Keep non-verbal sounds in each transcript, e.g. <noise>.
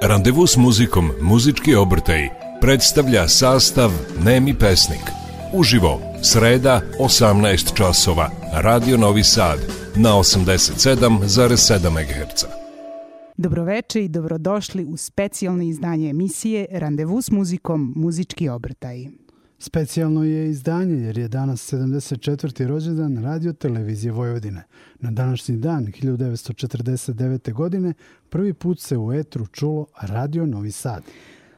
Randevu s muzikom Muzički obrtaj predstavlja sastav Nemi pesnik. Uživo, sreda, 18 časova, Radio Novi Sad, na 87,7 MHz. Dobroveče i dobrodošli u specijalno izdanje emisije Randevu s muzikom Muzički obrtaj. Specijalno je izdanje jer je danas 74. rođendan radio televizije Vojvodine. Na današnji dan 1949. godine prvi put se u etru čulo Radio Novi Sad.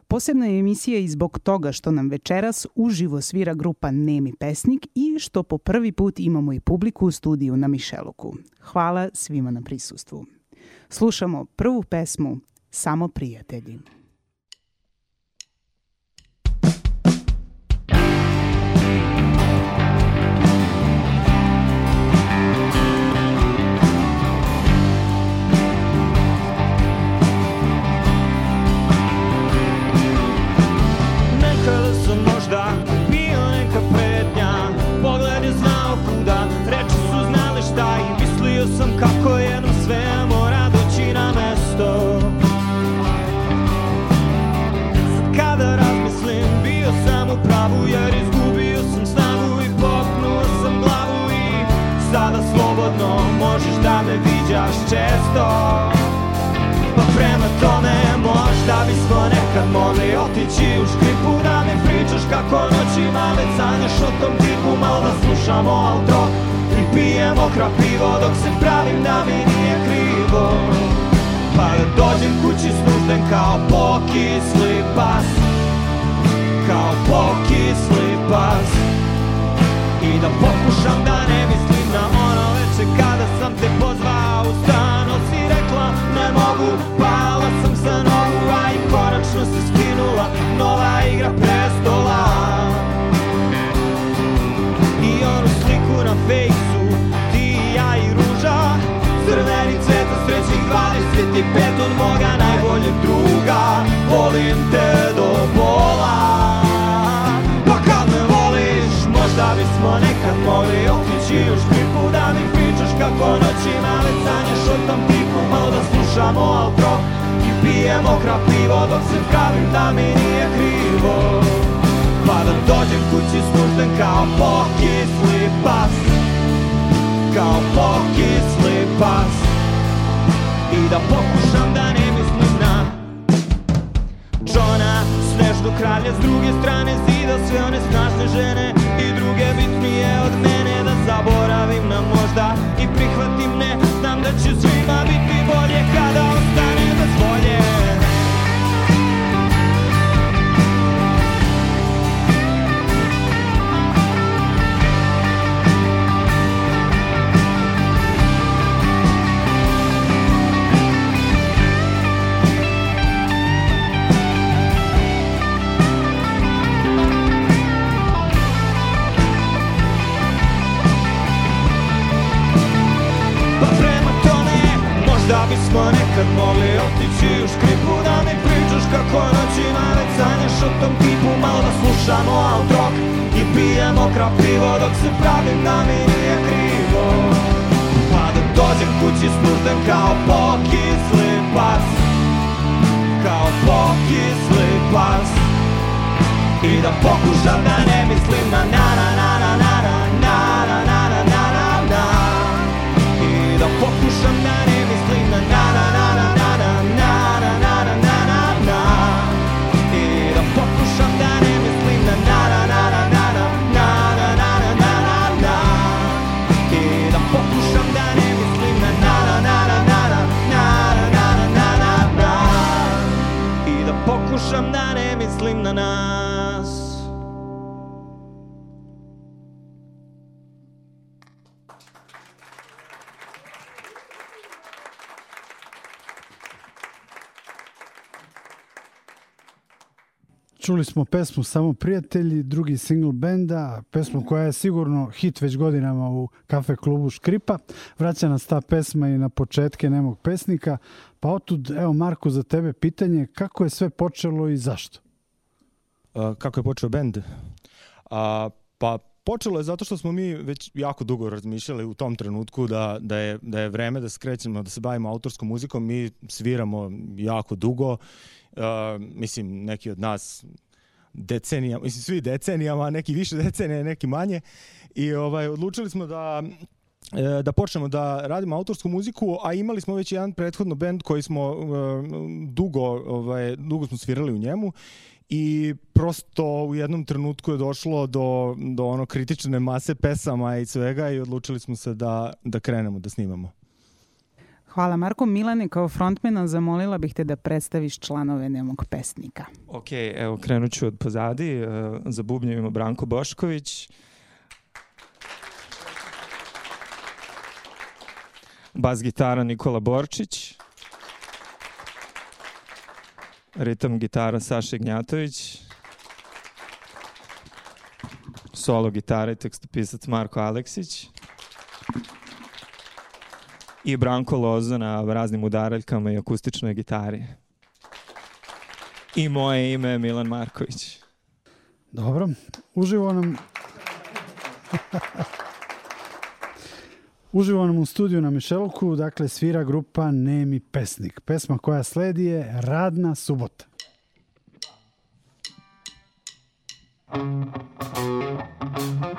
Posebna je emisija i zbog toga što nam večeras uživo svira grupa Nemi pesnik i što po prvi put imamo i publiku u studiju na Mišeluku. Hvala svima na prisustvu. Slušamo prvu pesmu Samo prijatelji. Viđaš često. Pa prema tome možda bismo nekad mogli otići u škripu Da mi pričaš kako noćima već sanjaš o tom tipu. Malo da slušamo auto i pijemo krapivo Dok se pravim da mi nije krivo. Pa da dođem kući snužden kao pokisli pas Kao pokisli pas. I da pokušam da ne mislim na ono veče kada sam te ne mogu Pala sam sa nogu, a i konačno se skinula Nova igra prestola. I onu sliku na fejsu Ti ja i ruža Crveni cveta srećnih 25 od moga najboljeg druga. Volim te do bola Pa kad me voliš Možda bismo nekad mogli otići u špipu da mi kako noćima već sanjaš o tom tipu Malo da slušamo outro i pijemo krapivo Dok se pravim da mi nije krivo. Pa da dođem kući snužden kao pokisli pas Kao pokisli pas. I da pokušam da ne mislim na Johna, snežno kralja S druge strane zida sve one snažne žene I druge bitnije od mene zaboravim na možda i prihvatim ne. Znam da će svima biti bolje kada ostane bismo nekad mogli otići u škripu Da mi pričaš kako noćima već sanjaš o tom tipu Malo da slušamo alt rock i pijemo krapivo Dok se pravim da mi nije krivo Pa da dođem kući snužden kao pokisli pas Kao pokisli pas I da pokušam da ne mislim na na na na na na na na na na na na na I da pokušam da na nas Čuli smo pesmu Samo prijatelji, drugi single benda, pesmu koja je sigurno hit već godinama u kafe klubu Škripa. Vraća nas ta pesma i na početke nemog pesnika. Pa otud, evo Marko, za tebe pitanje, kako je sve počelo i zašto? Kako je počeo bend? A, pa počelo je zato što smo mi već jako dugo razmišljali u tom trenutku da, da, je, da je vreme da skrećemo, da se bavimo autorskom muzikom. Mi sviramo jako dugo. Uh, mislim, neki od nas decenija, mislim svi decenijama, neki više decenije, neki manje. I ovaj odlučili smo da e, da počnemo da radimo autorsku muziku, a imali smo već jedan prethodno bend koji smo uh, dugo, ovaj, dugo smo svirali u njemu i prosto u jednom trenutku je došlo do, do ono kritične mase pesama i svega i odlučili smo se da, da krenemo da snimamo. Hvala Marko. Milane, kao frontmena zamolila bih te da predstaviš članove Nemog pesnika. Ok, evo krenut ću od pozadi. Za bubnjevima Branko Bošković, bas gitara Nikola Borčić, ritam gitara Saša Ignjatović, solo gitara i tekstopisac Marko Aleksić i Branko Lozo na raznim udaraljkama i akustičnoj gitari. I moje ime je Milan Marković. Dobro, uživo nam... Uživo nam u studiju na Mišeluku, dakle svira grupa Nemi pesnik. Pesma koja sledi je Radna subota. Nekada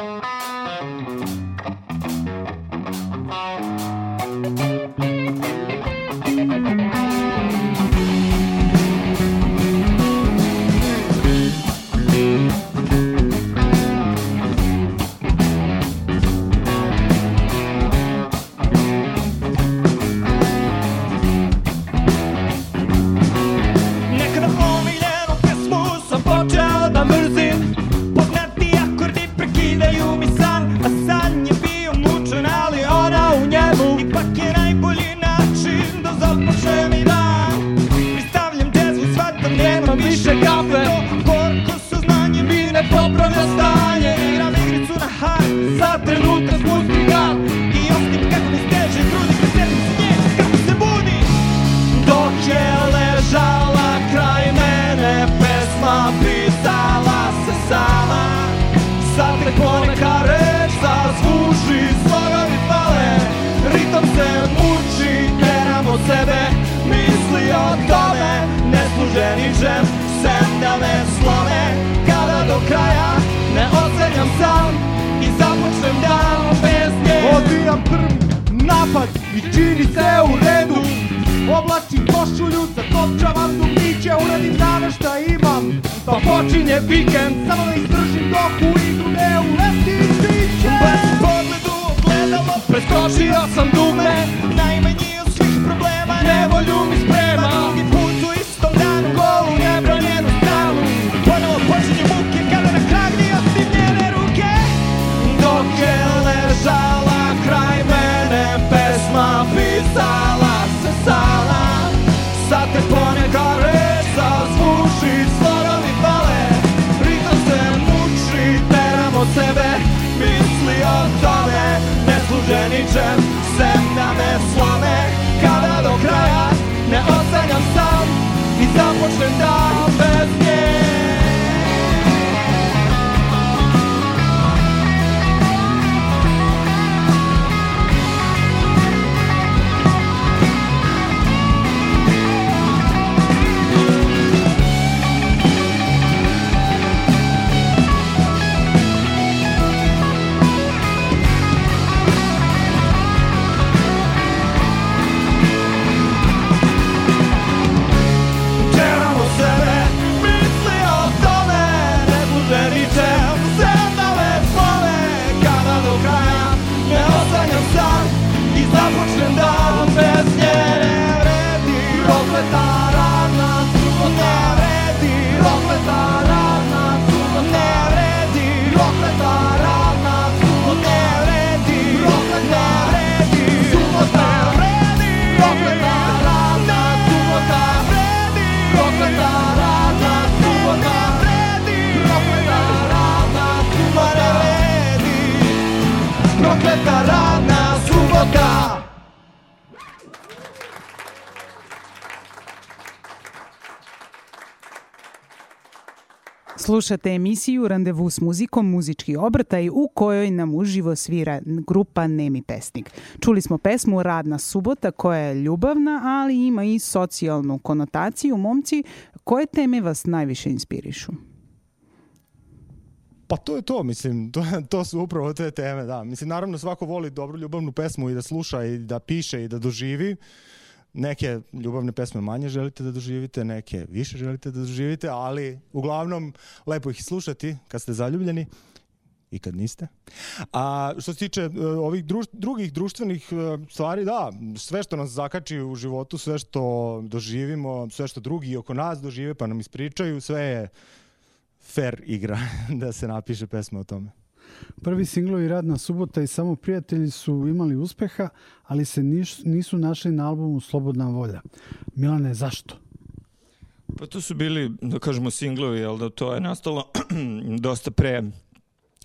da me slome Kada do kraja ne ostanjam sam I započnem dan bez nje Slušate emisiju Randevu s muzikom Muzički obrtaj u kojoj nam uživo svira grupa Nemi pesnik. Čuli smo pesmu Radna subota koja je ljubavna, ali ima i socijalnu konotaciju. Momci, koje teme vas najviše inspirišu? Pa to je to, mislim, <laughs> to, to su upravo te teme, da. Mislim, naravno svako voli dobru ljubavnu pesmu i da sluša i da piše i da doživi. Neke ljubavne pesme manje želite da doživite, neke više želite da doživite, ali uglavnom lepo ih slušati kad ste zaljubljeni i kad niste. A što se tiče uh, ovih druž, drugih društvenih uh, stvari, da, sve što nas zakači u životu, sve što doživimo, sve što drugi oko nas dožive pa nam ispričaju, sve je fair igra <laughs> da se napiše pesma o tome. Prvi singlovi Radna subota i Samo prijatelji su imali uspeha, ali se niš, nisu našli na albumu Slobodna volja. Milane, zašto? Pa to su bili, da kažemo, singlovi, ali da to je nastalo <clears throat> dosta pre,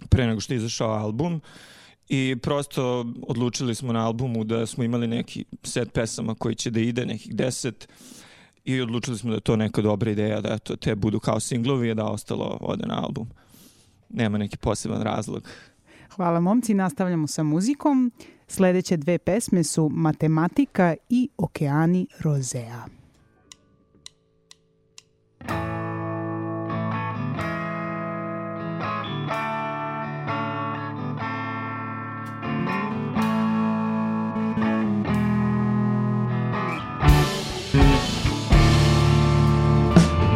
pre nego što je izašao album. I prosto odlučili smo na albumu da smo imali neki set pesama koji će da ide, nekih deset, i odlučili smo da je to neka dobra ideja, da to te budu kao singlovi, da ostalo ode na album. Nema neki poseban razlog. Hvala momci, nastavljamo sa muzikom. Sledeće dve pesme su Matematika i Okeani Rozea.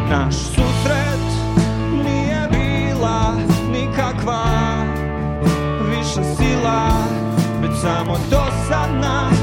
Naš sila Već samo dosadna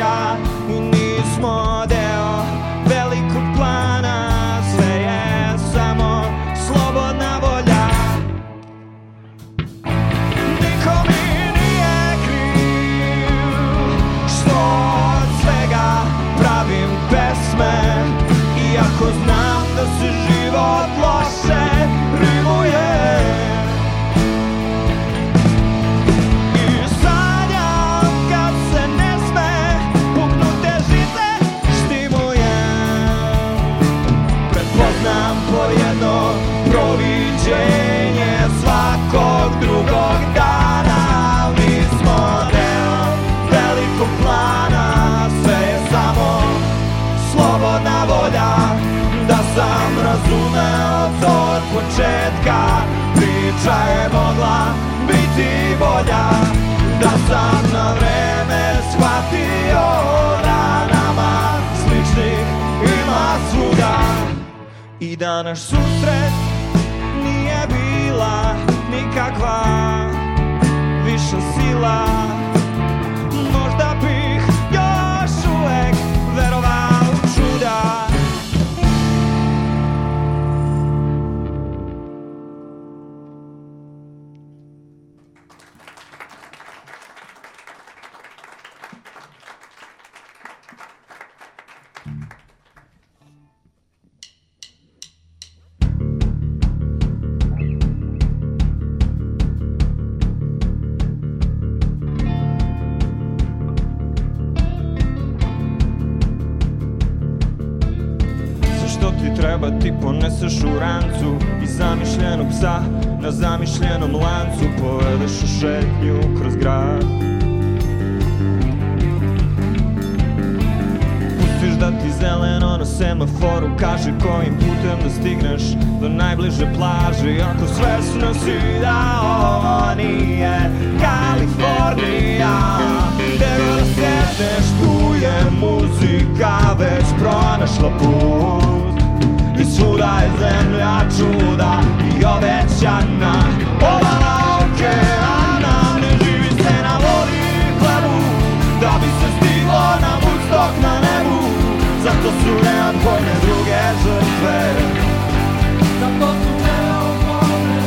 shot. Volja Da sam razumeo to od početka. Priča je mogla biti bolja Da sam na vreme shvatio da nama sličnih ima svuda. I da naš susret nije bila nikakva viša sila se stiglo na Woodstock na nebu. Zato su neophodne druge žrtve. Zato su neophodne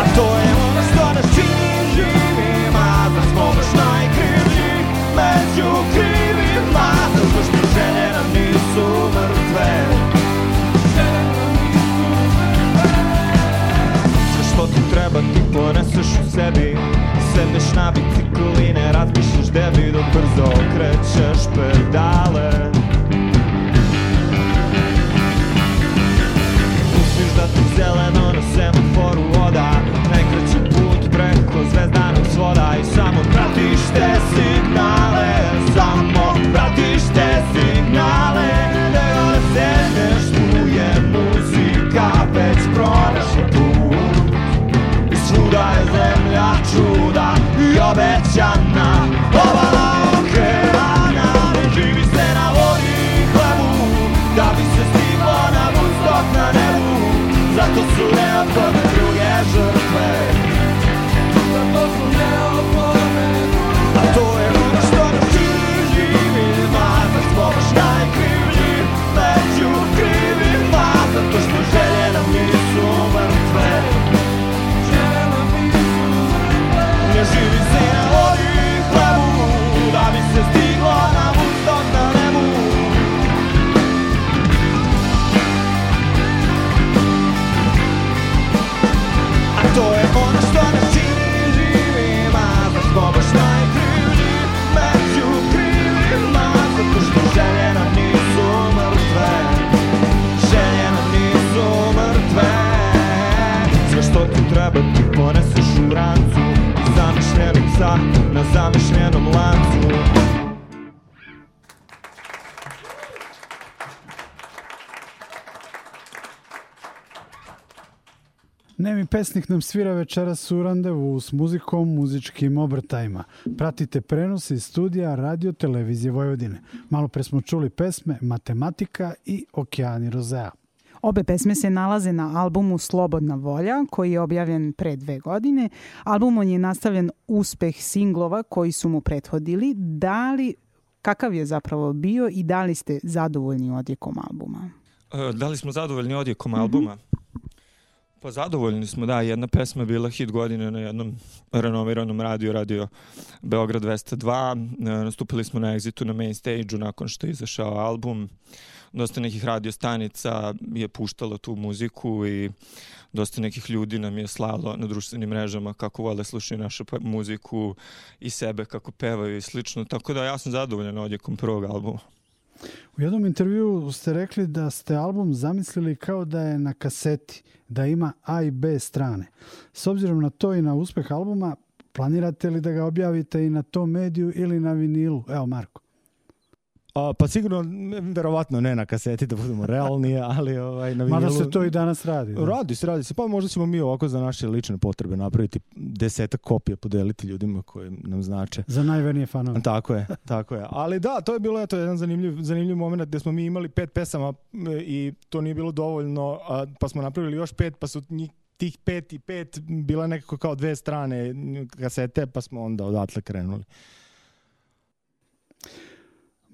A to je ono što nas čini živima Da smo baš najkrivlji među krivima. Zato što želje nam nisu mrtve. Sve što ti treba ti poneseš u sebi Sedneš na bicikl i ne razmišljaš gde bi dok brzo okrećeš pedale. Pustiš da ti zeleno na semaforu oda Najkraći put preko zvezdanog svoda I samo pratiš te signale Samo pratiš te signale čuda i obećana. Ovala pesnik nam svira večeras u randevu s muzikom, muzičkim obrtajima. Pratite prenos iz studija Radio Televizije Vojvodine. Malo pre smo čuli pesme Matematika i Okeani Rozea. Obe pesme se nalaze na albumu Slobodna volja, koji je objavljen pre dve godine. Albumom je nastavljen uspeh singlova koji su mu prethodili. Da li, kakav je zapravo bio i da li ste zadovoljni odjekom albuma? E, Da li smo zadovoljni odjekom albuma? Pa zadovoljni smo, da. Jedna pesma je bila hit godine na jednom renomiranom radiju, radio Beograd 202. E, Nastupili smo na Exitu na main stage-u nakon što je izašao album. Dosta nekih radio stanica je puštalo tu muziku i dosta nekih ljudi nam je slalo na društvenim mrežama kako vole slušaju našu muziku i sebe kako pevaju i slično. Tako da ja sam zadovoljan odjekom prvog albuma. U jednom intervju ste rekli da ste album zamislili kao da je na kaseti, da ima A i B strane. S obzirom na to i na uspeh albuma, planirate li da ga objavite i na tom mediju ili na vinilu? Evo, Marko. A, pa sigurno, verovatno ne na kaseti, da budemo realni, ali ovaj, na Mada vinilu... se to i danas radi. Da? Radi se, radi se. Pa možda ćemo mi ovako za naše lične potrebe napraviti desetak kopija, podeliti ljudima koji nam znače. Za najvernije fanove. Tako je, tako je. Ali da, to je bilo eto, jedan zanimljiv, zanimljiv moment gde smo mi imali pet pesama i to nije bilo dovoljno, a, pa smo napravili još pet, pa su njih tih pet i pet bila nekako kao dve strane kasete, pa smo onda odatle krenuli.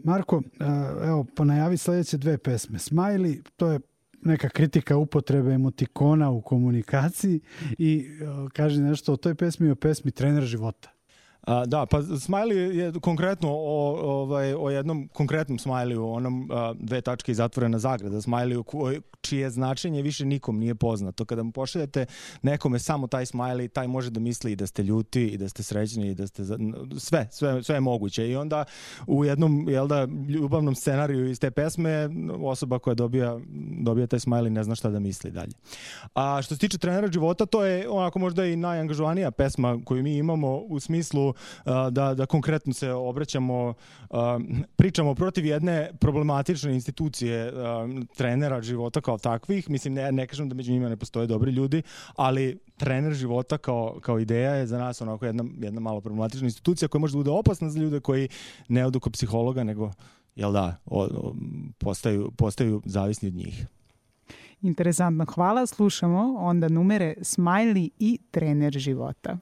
Marko, a, evo, ponajavi sledeće dve pesme. Smiley, to je neka kritika upotrebe emotikona u komunikaciji i a, kaže nešto o toj pesmi i o pesmi Trener života. A, da, pa Smiley je konkretno o, ovaj, o jednom konkretnom Smiley, onom a, dve tačke i zatvorena zagrada Smiley, koj, čije značenje više nikom nije poznato. Kada mu pošaljete nekome samo taj Smiley, taj može da misli i da ste ljuti i da ste srećni i da ste za, sve, sve, sve je moguće. I onda u jednom jel da, ljubavnom scenariju iz te pesme osoba koja dobija, dobija taj Smiley ne zna šta da misli dalje. A što se tiče trenera života, to je onako možda i najangažovanija pesma koju mi imamo u smislu da, da konkretno se obraćamo, pričamo protiv jedne problematične institucije trenera života kao takvih. Mislim, ne, ne kažem da među njima ne postoje dobri ljudi, ali trener života kao, kao ideja je za nas onako jedna, jedna malo problematična institucija koja može da bude opasna za ljude koji ne odu kod psihologa, nego jel da, o, o, postaju, postaju zavisni od njih. Interesantno, hvala. Slušamo onda numere Smiley i trener života.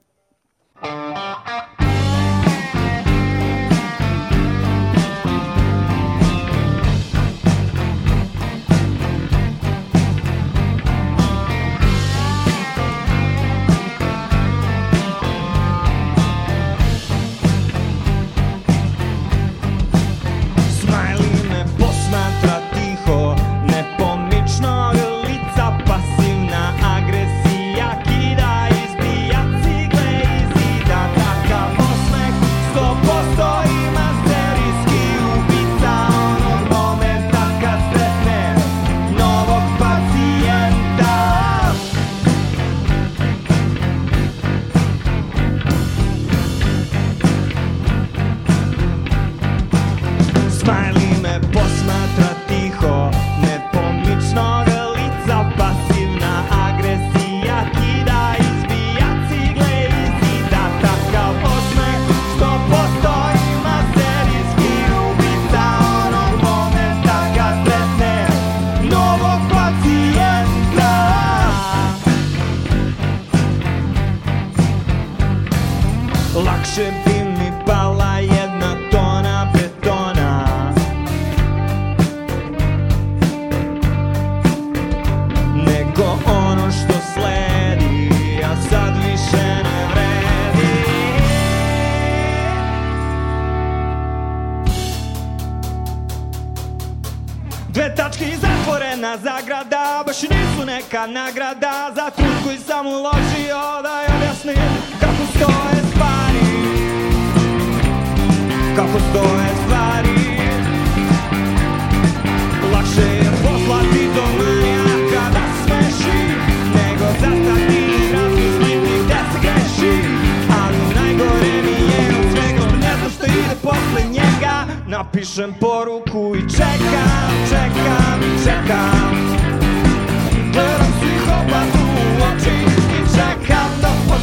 Nagrada za trud koji sam uložio da je objasnim kako stoje stvari. Kako stoje stvari. Lakše je poslati do manjaka da smeši nego zastati i gde se greši. Ali najgore mi je od svega što ne znam što ide posle njega. Napišem poruku i čekam, čekam, čekam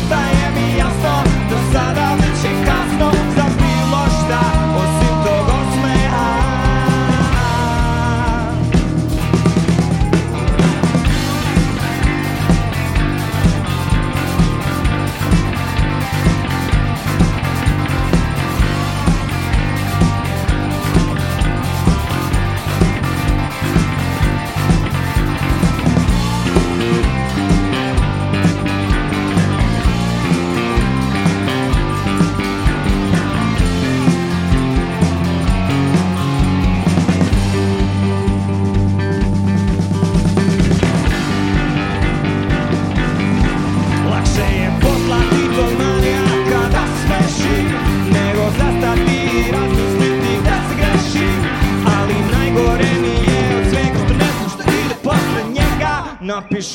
da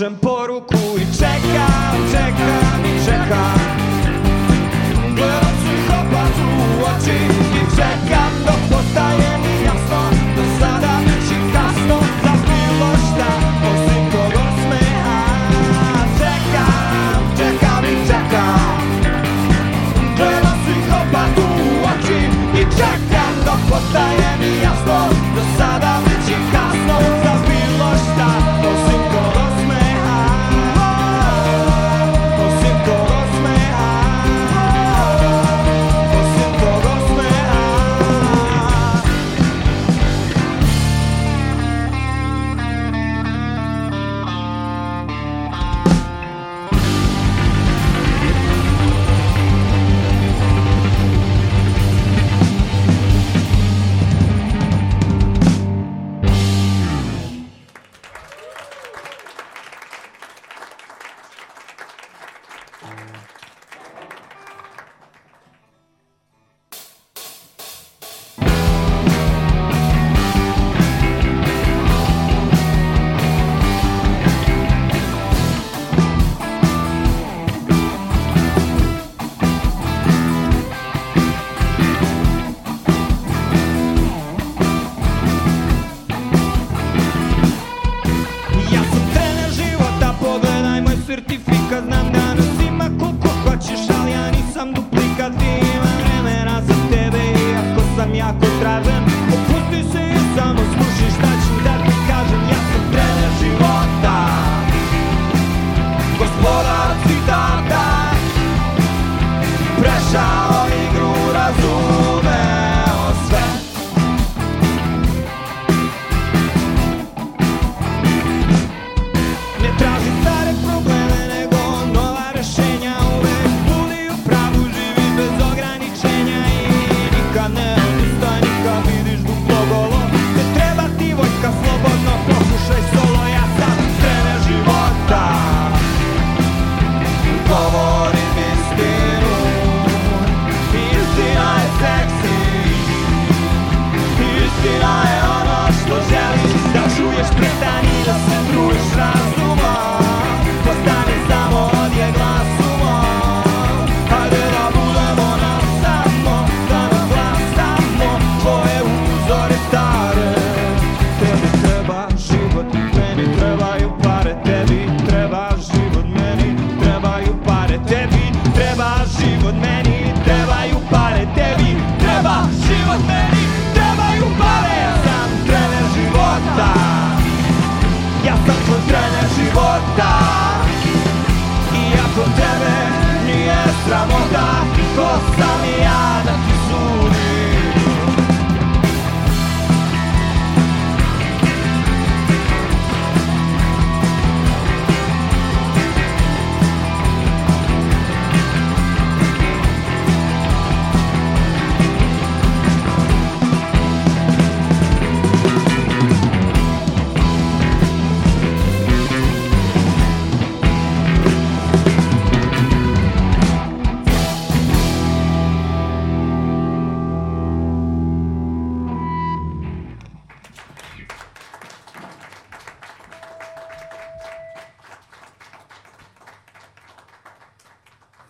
Napišem poruku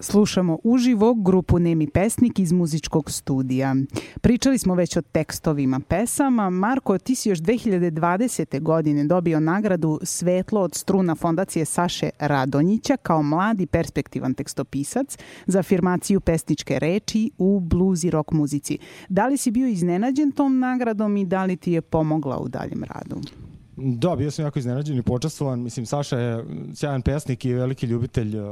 Slušamo uživo grupu Nemi pesnik iz muzičkog studija. Pričali smo već o tekstovima pesama. Marko, ti si još 2020. godine dobio nagradu Svetlo od struna fondacije Saše Radonjića kao mladi perspektivan tekstopisac za afirmaciju pesničke reči u blues i rock muzici. Da li si bio iznenađen tom nagradom i da li ti je pomogla u daljem radu? Da, bio sam jako iznenađen i počastvovan. Mislim, Saša je sjajan pesnik i veliki ljubitelj uh,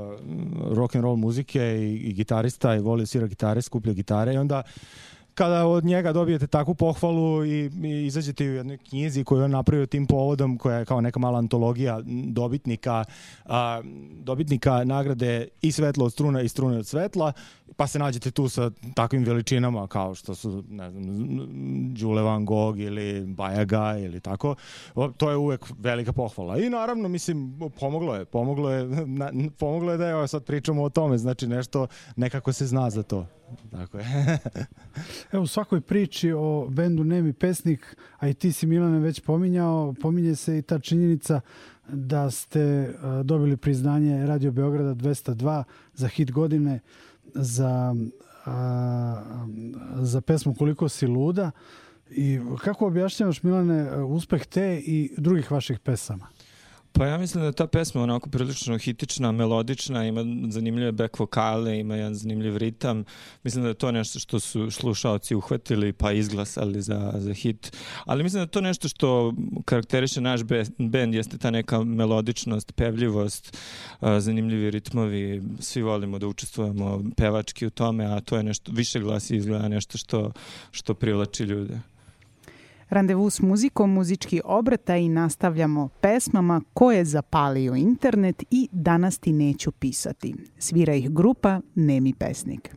rock and roll muzike i, i gitarista i voli da svira gitare, skuplja gitare i onda kada od njega dobijete takvu pohvalu i, i izađete u jednoj knjizi koju on napravio tim povodom, koja je kao neka mala antologija dobitnika, a, dobitnika nagrade i svetlo od struna i strune od svetla, pa se nađete tu sa takvim veličinama kao što su, ne znam, Đule Van Gogh ili Bajaga ili tako, to je uvek velika pohvala. I naravno, mislim, pomoglo je, pomoglo je, na, pomoglo je da evo sad pričamo o tome, znači nešto, nekako se zna za to. Tako je. <laughs> Evo u svakoj priči o bendu Nemi Pesnik, a i ti si Milane već pominjao, pominje se i ta činjenica da ste dobili priznanje Radio Beograda 202 za hit godine za, uh, za pesmu Koliko si luda. I kako objašnjavaš Milane uspeh te i drugih vaših pesama? Pa ja mislim da je ta pesma onako prilično hitična, melodična, ima zanimljive back vokale, ima jedan zanimljiv ritam. Mislim da je to nešto što su slušalci uhvatili pa izglasali za, za hit. Ali mislim da je to nešto što karakteriše naš bend, jeste ta neka melodičnost, pevljivost, zanimljivi ritmovi. Svi volimo da učestvujemo pevački u tome, a to je nešto, više glasi izgleda nešto što, što privlači ljude. Randevu s muzikom, muzički obrata i nastavljamo pesmama koje zapalio internet i danas ti neću pisati. Svira ih grupa Nemi pesnik.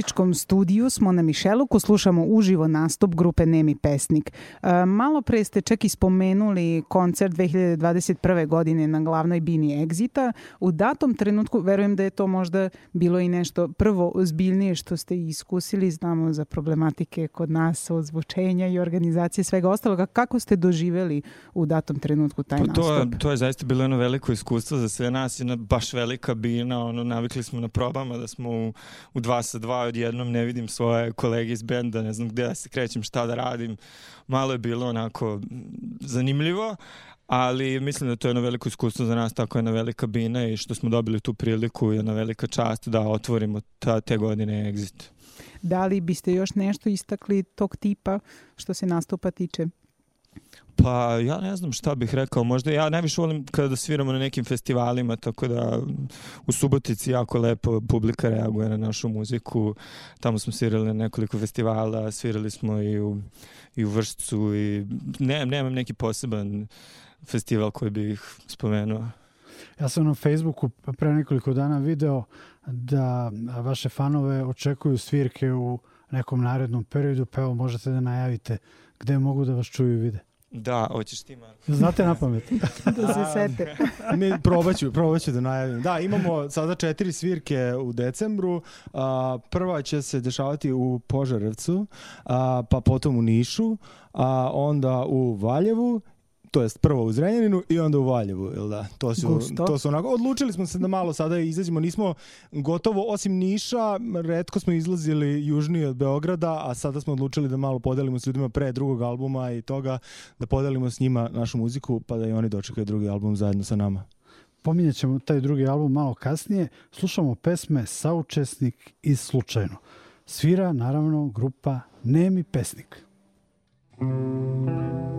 Muzičkom studiju smo na Mišeluku, slušamo uživo nastup grupe Nemi Pesnik. E, malo pre ste čak i spomenuli koncert 2021. godine na glavnoj bini Exita. U datom trenutku, verujem da je to možda bilo i nešto prvo ozbiljnije što ste iskusili, znamo za problematike kod nas, ozvučenja i organizacije svega ostaloga. Kako ste doživeli u datom trenutku taj Pa nastup? to, je, to je zaista bilo jedno veliko iskustvo za sve nas, jedna baš velika bina, ono, navikli smo na probama da smo u, u dva sa dva odjednom ne vidim svoje kolege iz benda, ne znam gde da se krećem, šta da radim. Malo je bilo onako zanimljivo, ali mislim da to je jedno veliko iskustvo za nas, tako jedna velika bina i što smo dobili tu priliku, jedna velika čast da otvorimo ta, te godine Exit. Da li biste još nešto istakli tog tipa što se nastupa tiče? Pa ja ne znam šta bih rekao, možda ja najviše volim kada sviramo na nekim festivalima, tako da u Subotici jako lepo publika reaguje na našu muziku. Tamo smo svirali na nekoliko festivala, svirali smo i u, i u Vršcu i ne, nemam neki poseban festival koji bih spomenuo. Ja sam na Facebooku pre nekoliko dana video da vaše fanove očekuju svirke u nekom narednom periodu, pa evo možete da najavite gde mogu da vas čuju i vide. Da, hoćeš ti, Marko. Znate na pamet? <laughs> da se <laughs> sete. <laughs> Mi probaću, probaću da najavim. Da, imamo sada četiri svirke u decembru. A, prva će se dešavati u Požarevcu, a, pa potom u Nišu, a onda u Valjevu to jest prvo u Zrenjaninu i onda u Valjevu, jel da? To su, Gusto. to su onako, odlučili smo se da malo sada izađemo, nismo gotovo, osim Niša, redko smo izlazili južnije od Beograda, a sada smo odlučili da malo podelimo s ljudima pre drugog albuma i toga, da podelimo s njima našu muziku, pa da i oni dočekaju drugi album zajedno sa nama. Pominjet ćemo taj drugi album malo kasnije. Slušamo pesme Saučesnik i Slučajno. Svira, naravno, grupa Nemi pesnik. Probaj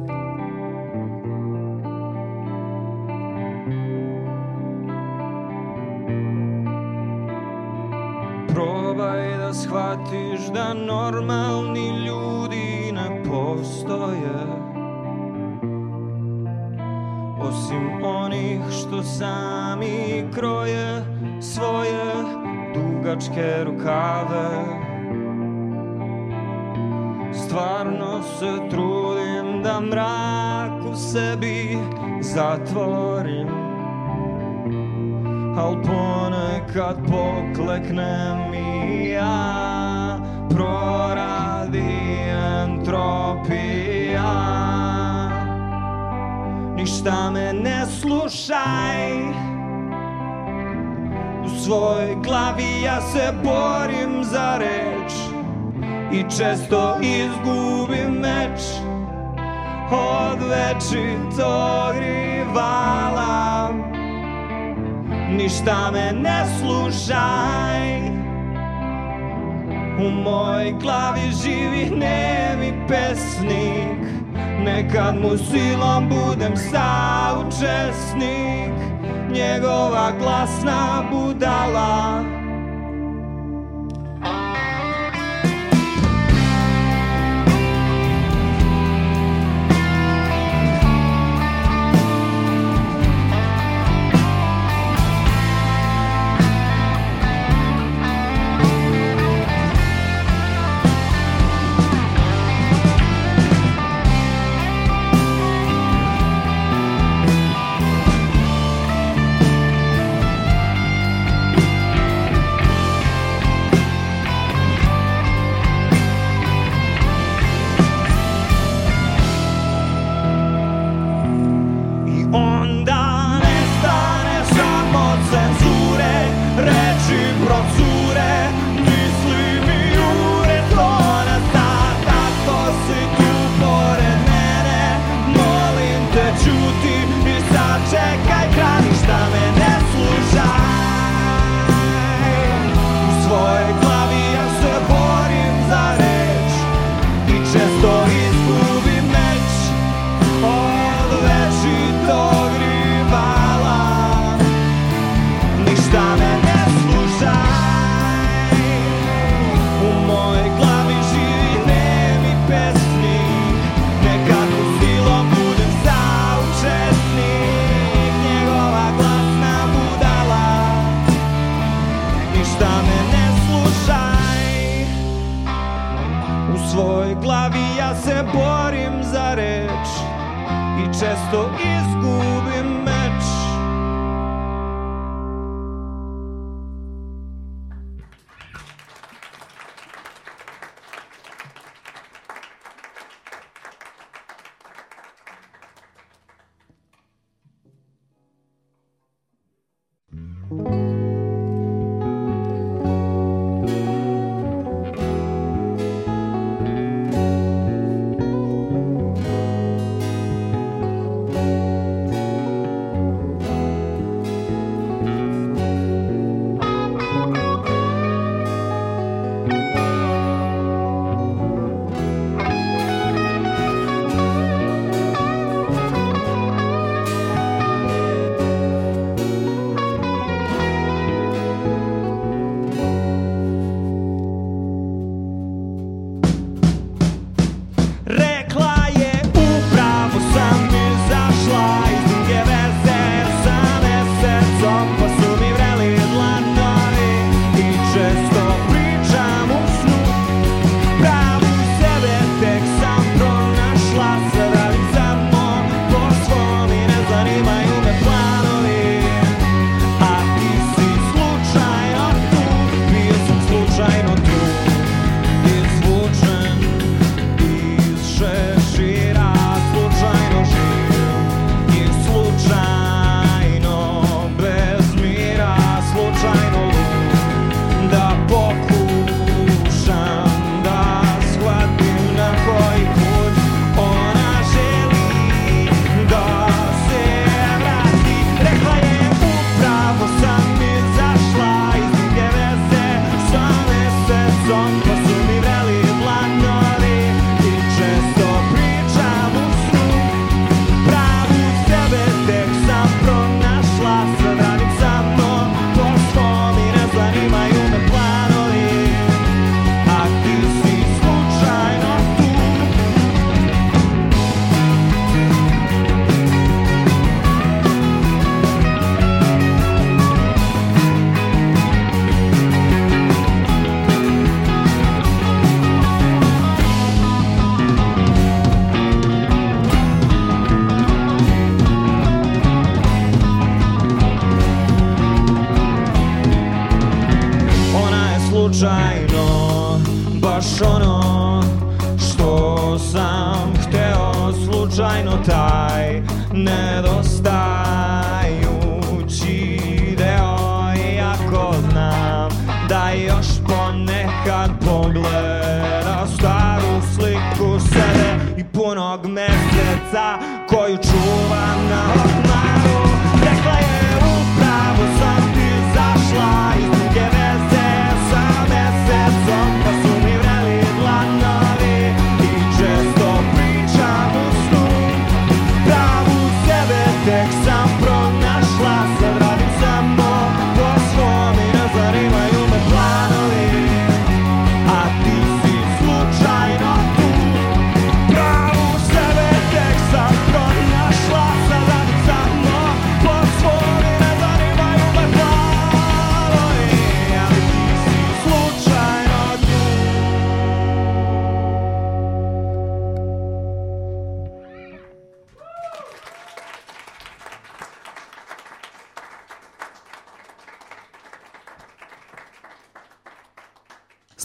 shvatiš da normalni ljudi ne postoje? Osim onih što sami kroje svoje dugačke rukave. Stvarno se trudim da mrak u sebi zatvorim Al ponekad pokleknem i ja Proradi entropija. Ništa me ne slušaj U svojoj glavi ja se borim za reč I često izgubim meč Od večitog rivala Ništa me ne slušaj. U mojoj glavi živi nemi pesnik. Nekad mu silom budem saučesnik. Njegova glasna budala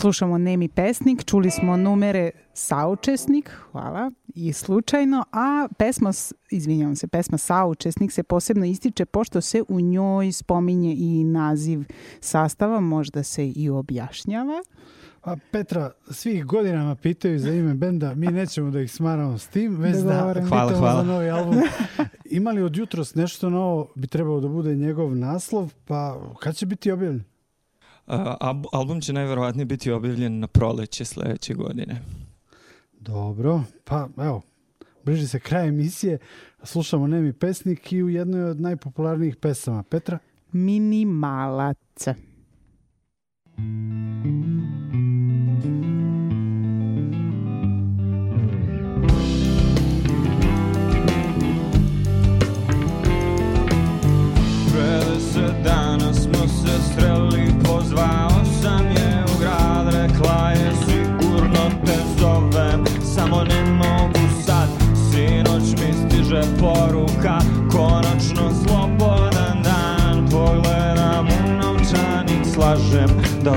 Slušamo Nemi pesnik, čuli smo numere saučesnik, hvala, i slučajno, a pesma, izvinjavam se, pesma saučesnik se posebno ističe pošto se u njoj spominje i naziv sastava, možda se i objašnjava. A Petra, svih godinama pitaju za ime benda, mi nećemo da ih smaramo s tim, već da pitamo Hvala, hvala. za novi album. Ima li od jutros nešto novo, bi trebalo da bude njegov naslov, pa kad će biti objavljen? Ab- album će najverovatnije biti objavljen na proleće sledeće godine. Dobro, pa evo, bliži se kraj emisije, slušamo Nemi pesnik i u jednoj od najpopularnijih pesama. Petra? Minimalac. Pre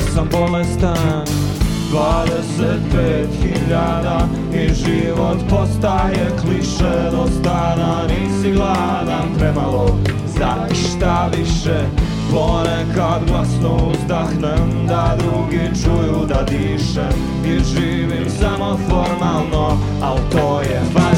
sam bolestan. 25.000 i život postaje kliše. Do stana nisi gladan, premalo za šta više. Ponekad glasno uzdahnem da drugi čuju da dišem. I živim samo formalno, al to je valjda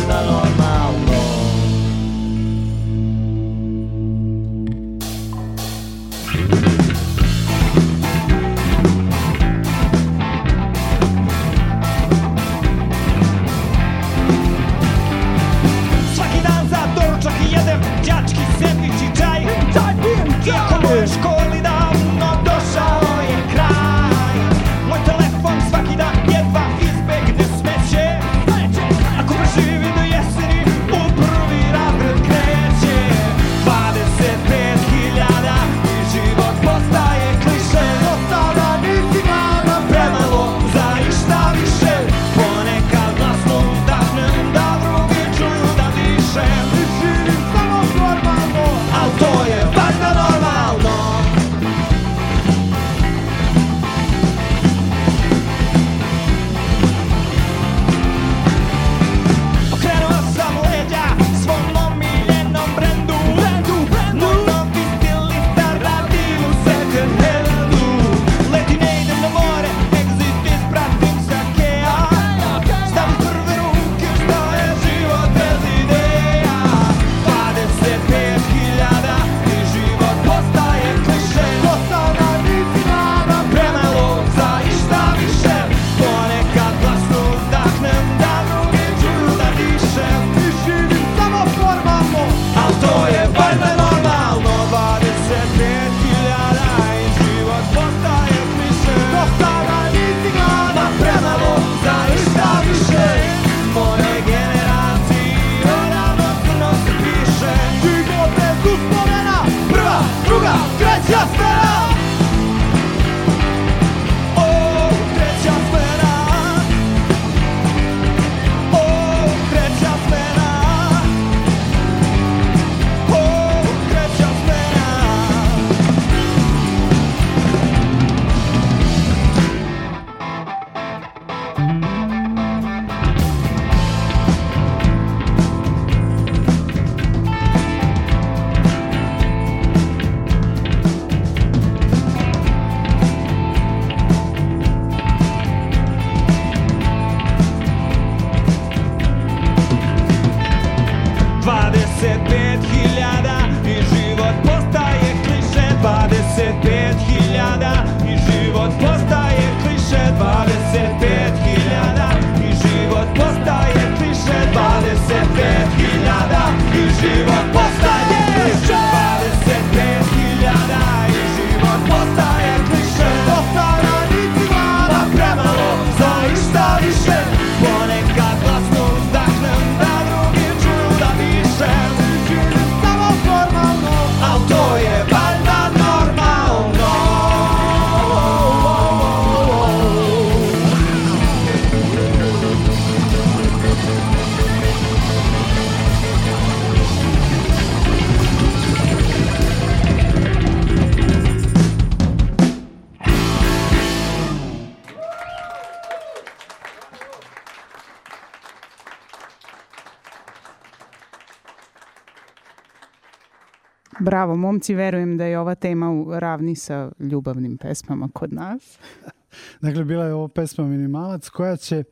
Bravo, momci, verujem da je ova tema u ravni sa ljubavnim pesmama kod nas. <laughs> Dakle, bila je ovo pesma Minimalac koja će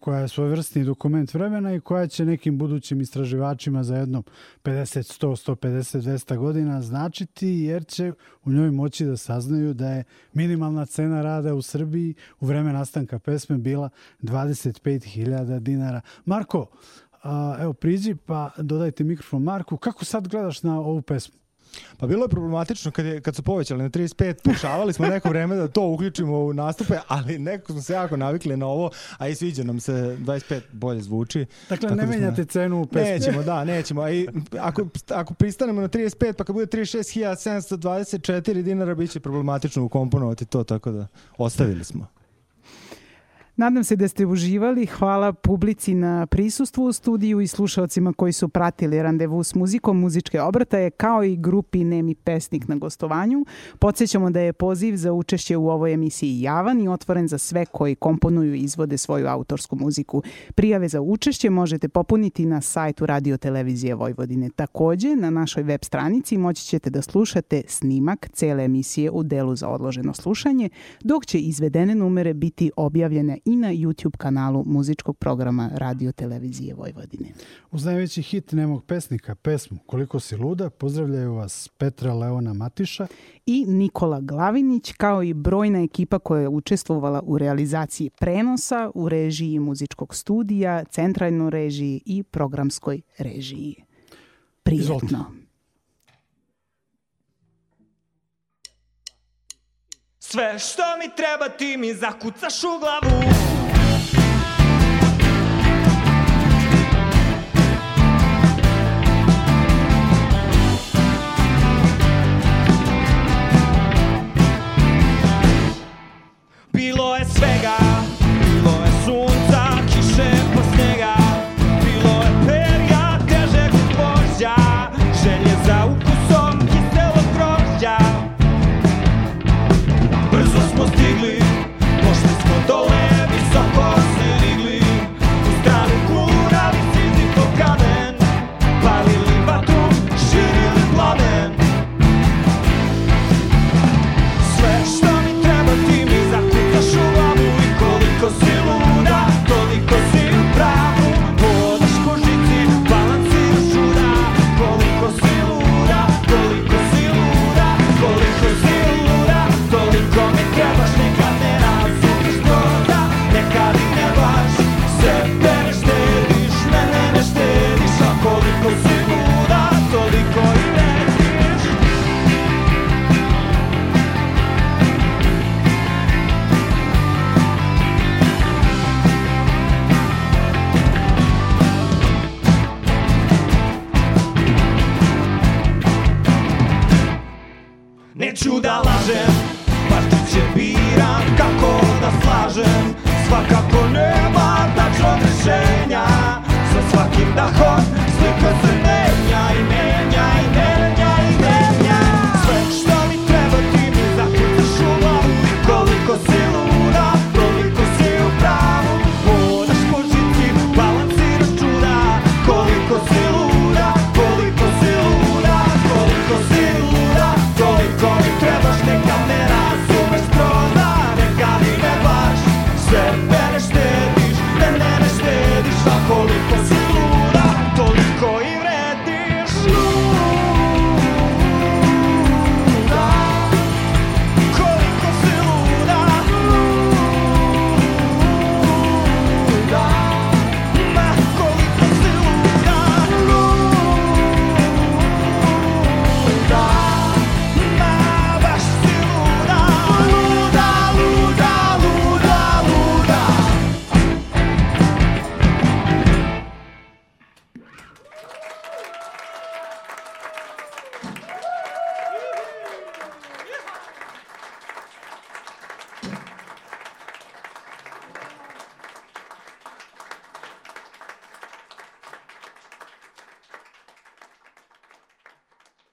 koja je svojvrstni dokument vremena i koja će nekim budućim istraživačima za jedno 50, 100, 150, 200 godina značiti jer će u njoj moći da saznaju da je minimalna cena rada u Srbiji u vreme nastanka pesme bila 25.000 dinara. Marko, evo priđi pa dodajte mikrofon Marku. Kako sad gledaš na ovu pesmu? Pa bilo je problematično kad, je, kad su povećali na 35, pokušavali smo neko vreme da to uključimo u nastupe, ali neko smo se jako navikli na ovo, a i sviđa nam se 25 bolje zvuči. Dakle, ne da menjate smo... cenu u pesmi. Nećemo, da, nećemo. A i ako, ako pristanemo na 35, pa kad bude 36.724 dinara, bit će problematično ukomponovati to, tako da ostavili smo. Nadam se da ste uživali. Hvala publici na prisustvu u studiju i slušalcima koji su pratili randevu s muzikom muzičke obrtaje kao i grupi Nemi pesnik na gostovanju. Podsećamo da je poziv za učešće u ovoj emisiji javan i otvoren za sve koji komponuju i izvode svoju autorsku muziku. Prijave za učešće možete popuniti na sajtu Radio Televizije Vojvodine. Takođe, na našoj web stranici moći ćete da slušate snimak cele emisije u delu za odloženo slušanje, dok će izvedene numere biti objavljene i na YouTube kanalu muzičkog programa Radio Televizije Vojvodine. Uz najveći hit nemog pesnika, pesmu Koliko si luda, pozdravljaju vas Petra Leona Matiša i Nikola Glavinić, kao i brojna ekipa koja je učestvovala u realizaciji prenosa, u režiji muzičkog studija, centralnoj režiji i programskoj režiji. Prijetno. Izvolite. Sve što mi treba ti mi zakucaš u glavu